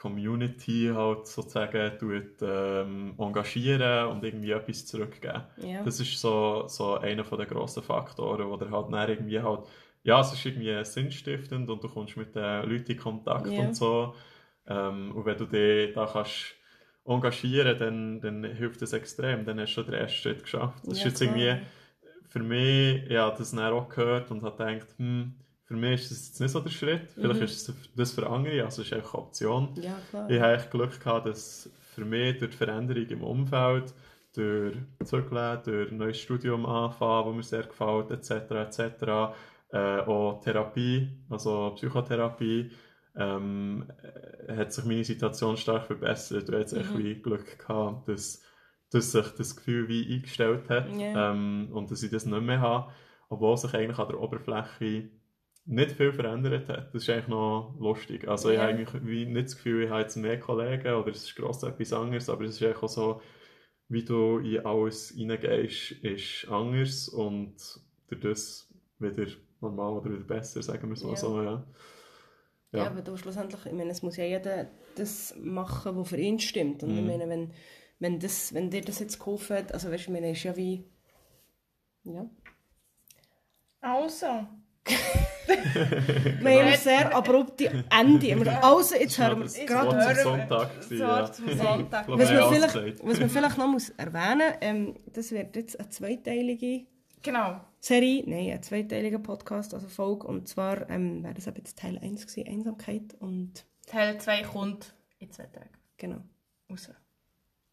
S3: Community halt sozusagen tut, ähm, engagieren und irgendwie etwas zurückgeben.
S2: Ja.
S3: Das ist so, so einer der grossen Faktoren, wo der halt dann irgendwie halt, ja, es ist irgendwie sinnstiftend und du kommst mit den Leuten in Kontakt
S2: Ja.
S3: und so. Ähm, und wenn du dich da kannst engagieren, dann, dann hilft das extrem. Dann hast du schon den ersten Schritt geschafft. Das ist
S2: Ja,
S3: jetzt
S2: klar.
S3: irgendwie für mich, ja, das dann auch gehört und habe gedacht, hm, für mich ist das jetzt nicht so der Schritt. Vielleicht
S2: Mhm.
S3: ist es das für andere, also es ist einfach eine Option.
S2: Ja, klar.
S3: Ich habe echt Glück gehabt, dass für mich durch die Veränderung im Umfeld, durch Zurückleben, durch ein neues Studium anfangen, das mir sehr gefällt, etc., etc., äh, auch Therapie, also Psychotherapie, ähm, äh, hat sich meine Situation stark verbessert und jetzt
S2: Mhm.
S3: wie Glück gehabt, dass, dass sich das Gefühl wie eingestellt hat
S2: Ja.
S3: ähm, und dass ich das nicht mehr habe, obwohl sich eigentlich an der Oberfläche nicht viel verändert hat. Das ist eigentlich noch lustig. Also ich
S2: Ja.
S3: habe eigentlich wie nicht das Gefühl, ich habe jetzt mehr Kollegen oder es ist gross etwas anderes, aber es ist eigentlich auch so, wie du in alles reingehst, ist anders und durch das wieder normal oder wieder besser, sagen wir es mal
S2: Ja.
S3: so, ja.
S2: Ja,
S3: Ja.
S2: aber du schlussendlich, ich meine, es muss ja jeder das machen, was für ihn stimmt. Und ich
S3: Mhm.
S2: meine, wenn, wenn, das, wenn dir das jetzt geholfen hat, also weißt du, ich meine, ist ja wie... Ja.
S1: Also,
S2: Wir haben sehr abrupte Ende. Also, jetzt hören wir es gerade.
S3: zum Sonntag ja.
S1: zum Sonntag.
S2: Was
S3: wir
S2: man, vielleicht,
S3: gesagt.
S2: was man vielleicht noch muss erwähnen ähm, das wird jetzt eine zweiteilige
S1: Genau.
S2: Serie, nein, ein zweiteiliger Podcast, also Folge. Und zwar ähm, wäre das eben jetzt Teil 1 gewesen, Einsamkeit. Und
S1: Teil 2 kommt in zwei Tagen
S2: genau.
S1: raus.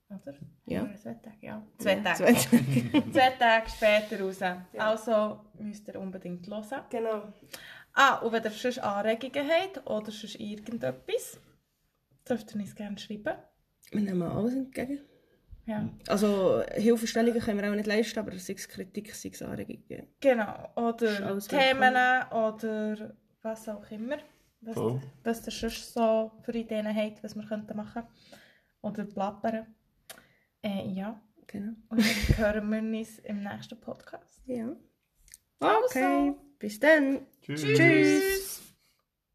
S1: Oder?
S2: Ja.
S1: Oder Zwei Tage, ja. Zwei
S2: Ja,
S1: Tage.
S2: zwei-
S1: Zwei Tage später raus. Also müsst ihr unbedingt hören.
S2: genau.
S1: Ah, und wenn ihr sonst Anregungen habt oder sonst irgendetwas, dürft ihr uns gerne schreiben.
S2: Wir nehmen alles entgegen.
S1: Ja,
S2: Also Hilfestellungen können wir auch nicht leisten, aber sei es Kritik, sei es Anregungen.
S1: genau. Oder Themen oder was auch immer. Was,
S3: Voll.
S1: was ihr sonst so für Ideen habt, was wir könnten machen Oder plappern. Äh, ja,
S2: Genau.
S1: und dann hören wir uns im nächsten Podcast.
S2: Ja. Okay, bis dann.
S3: Tschüss.
S2: Tschüss.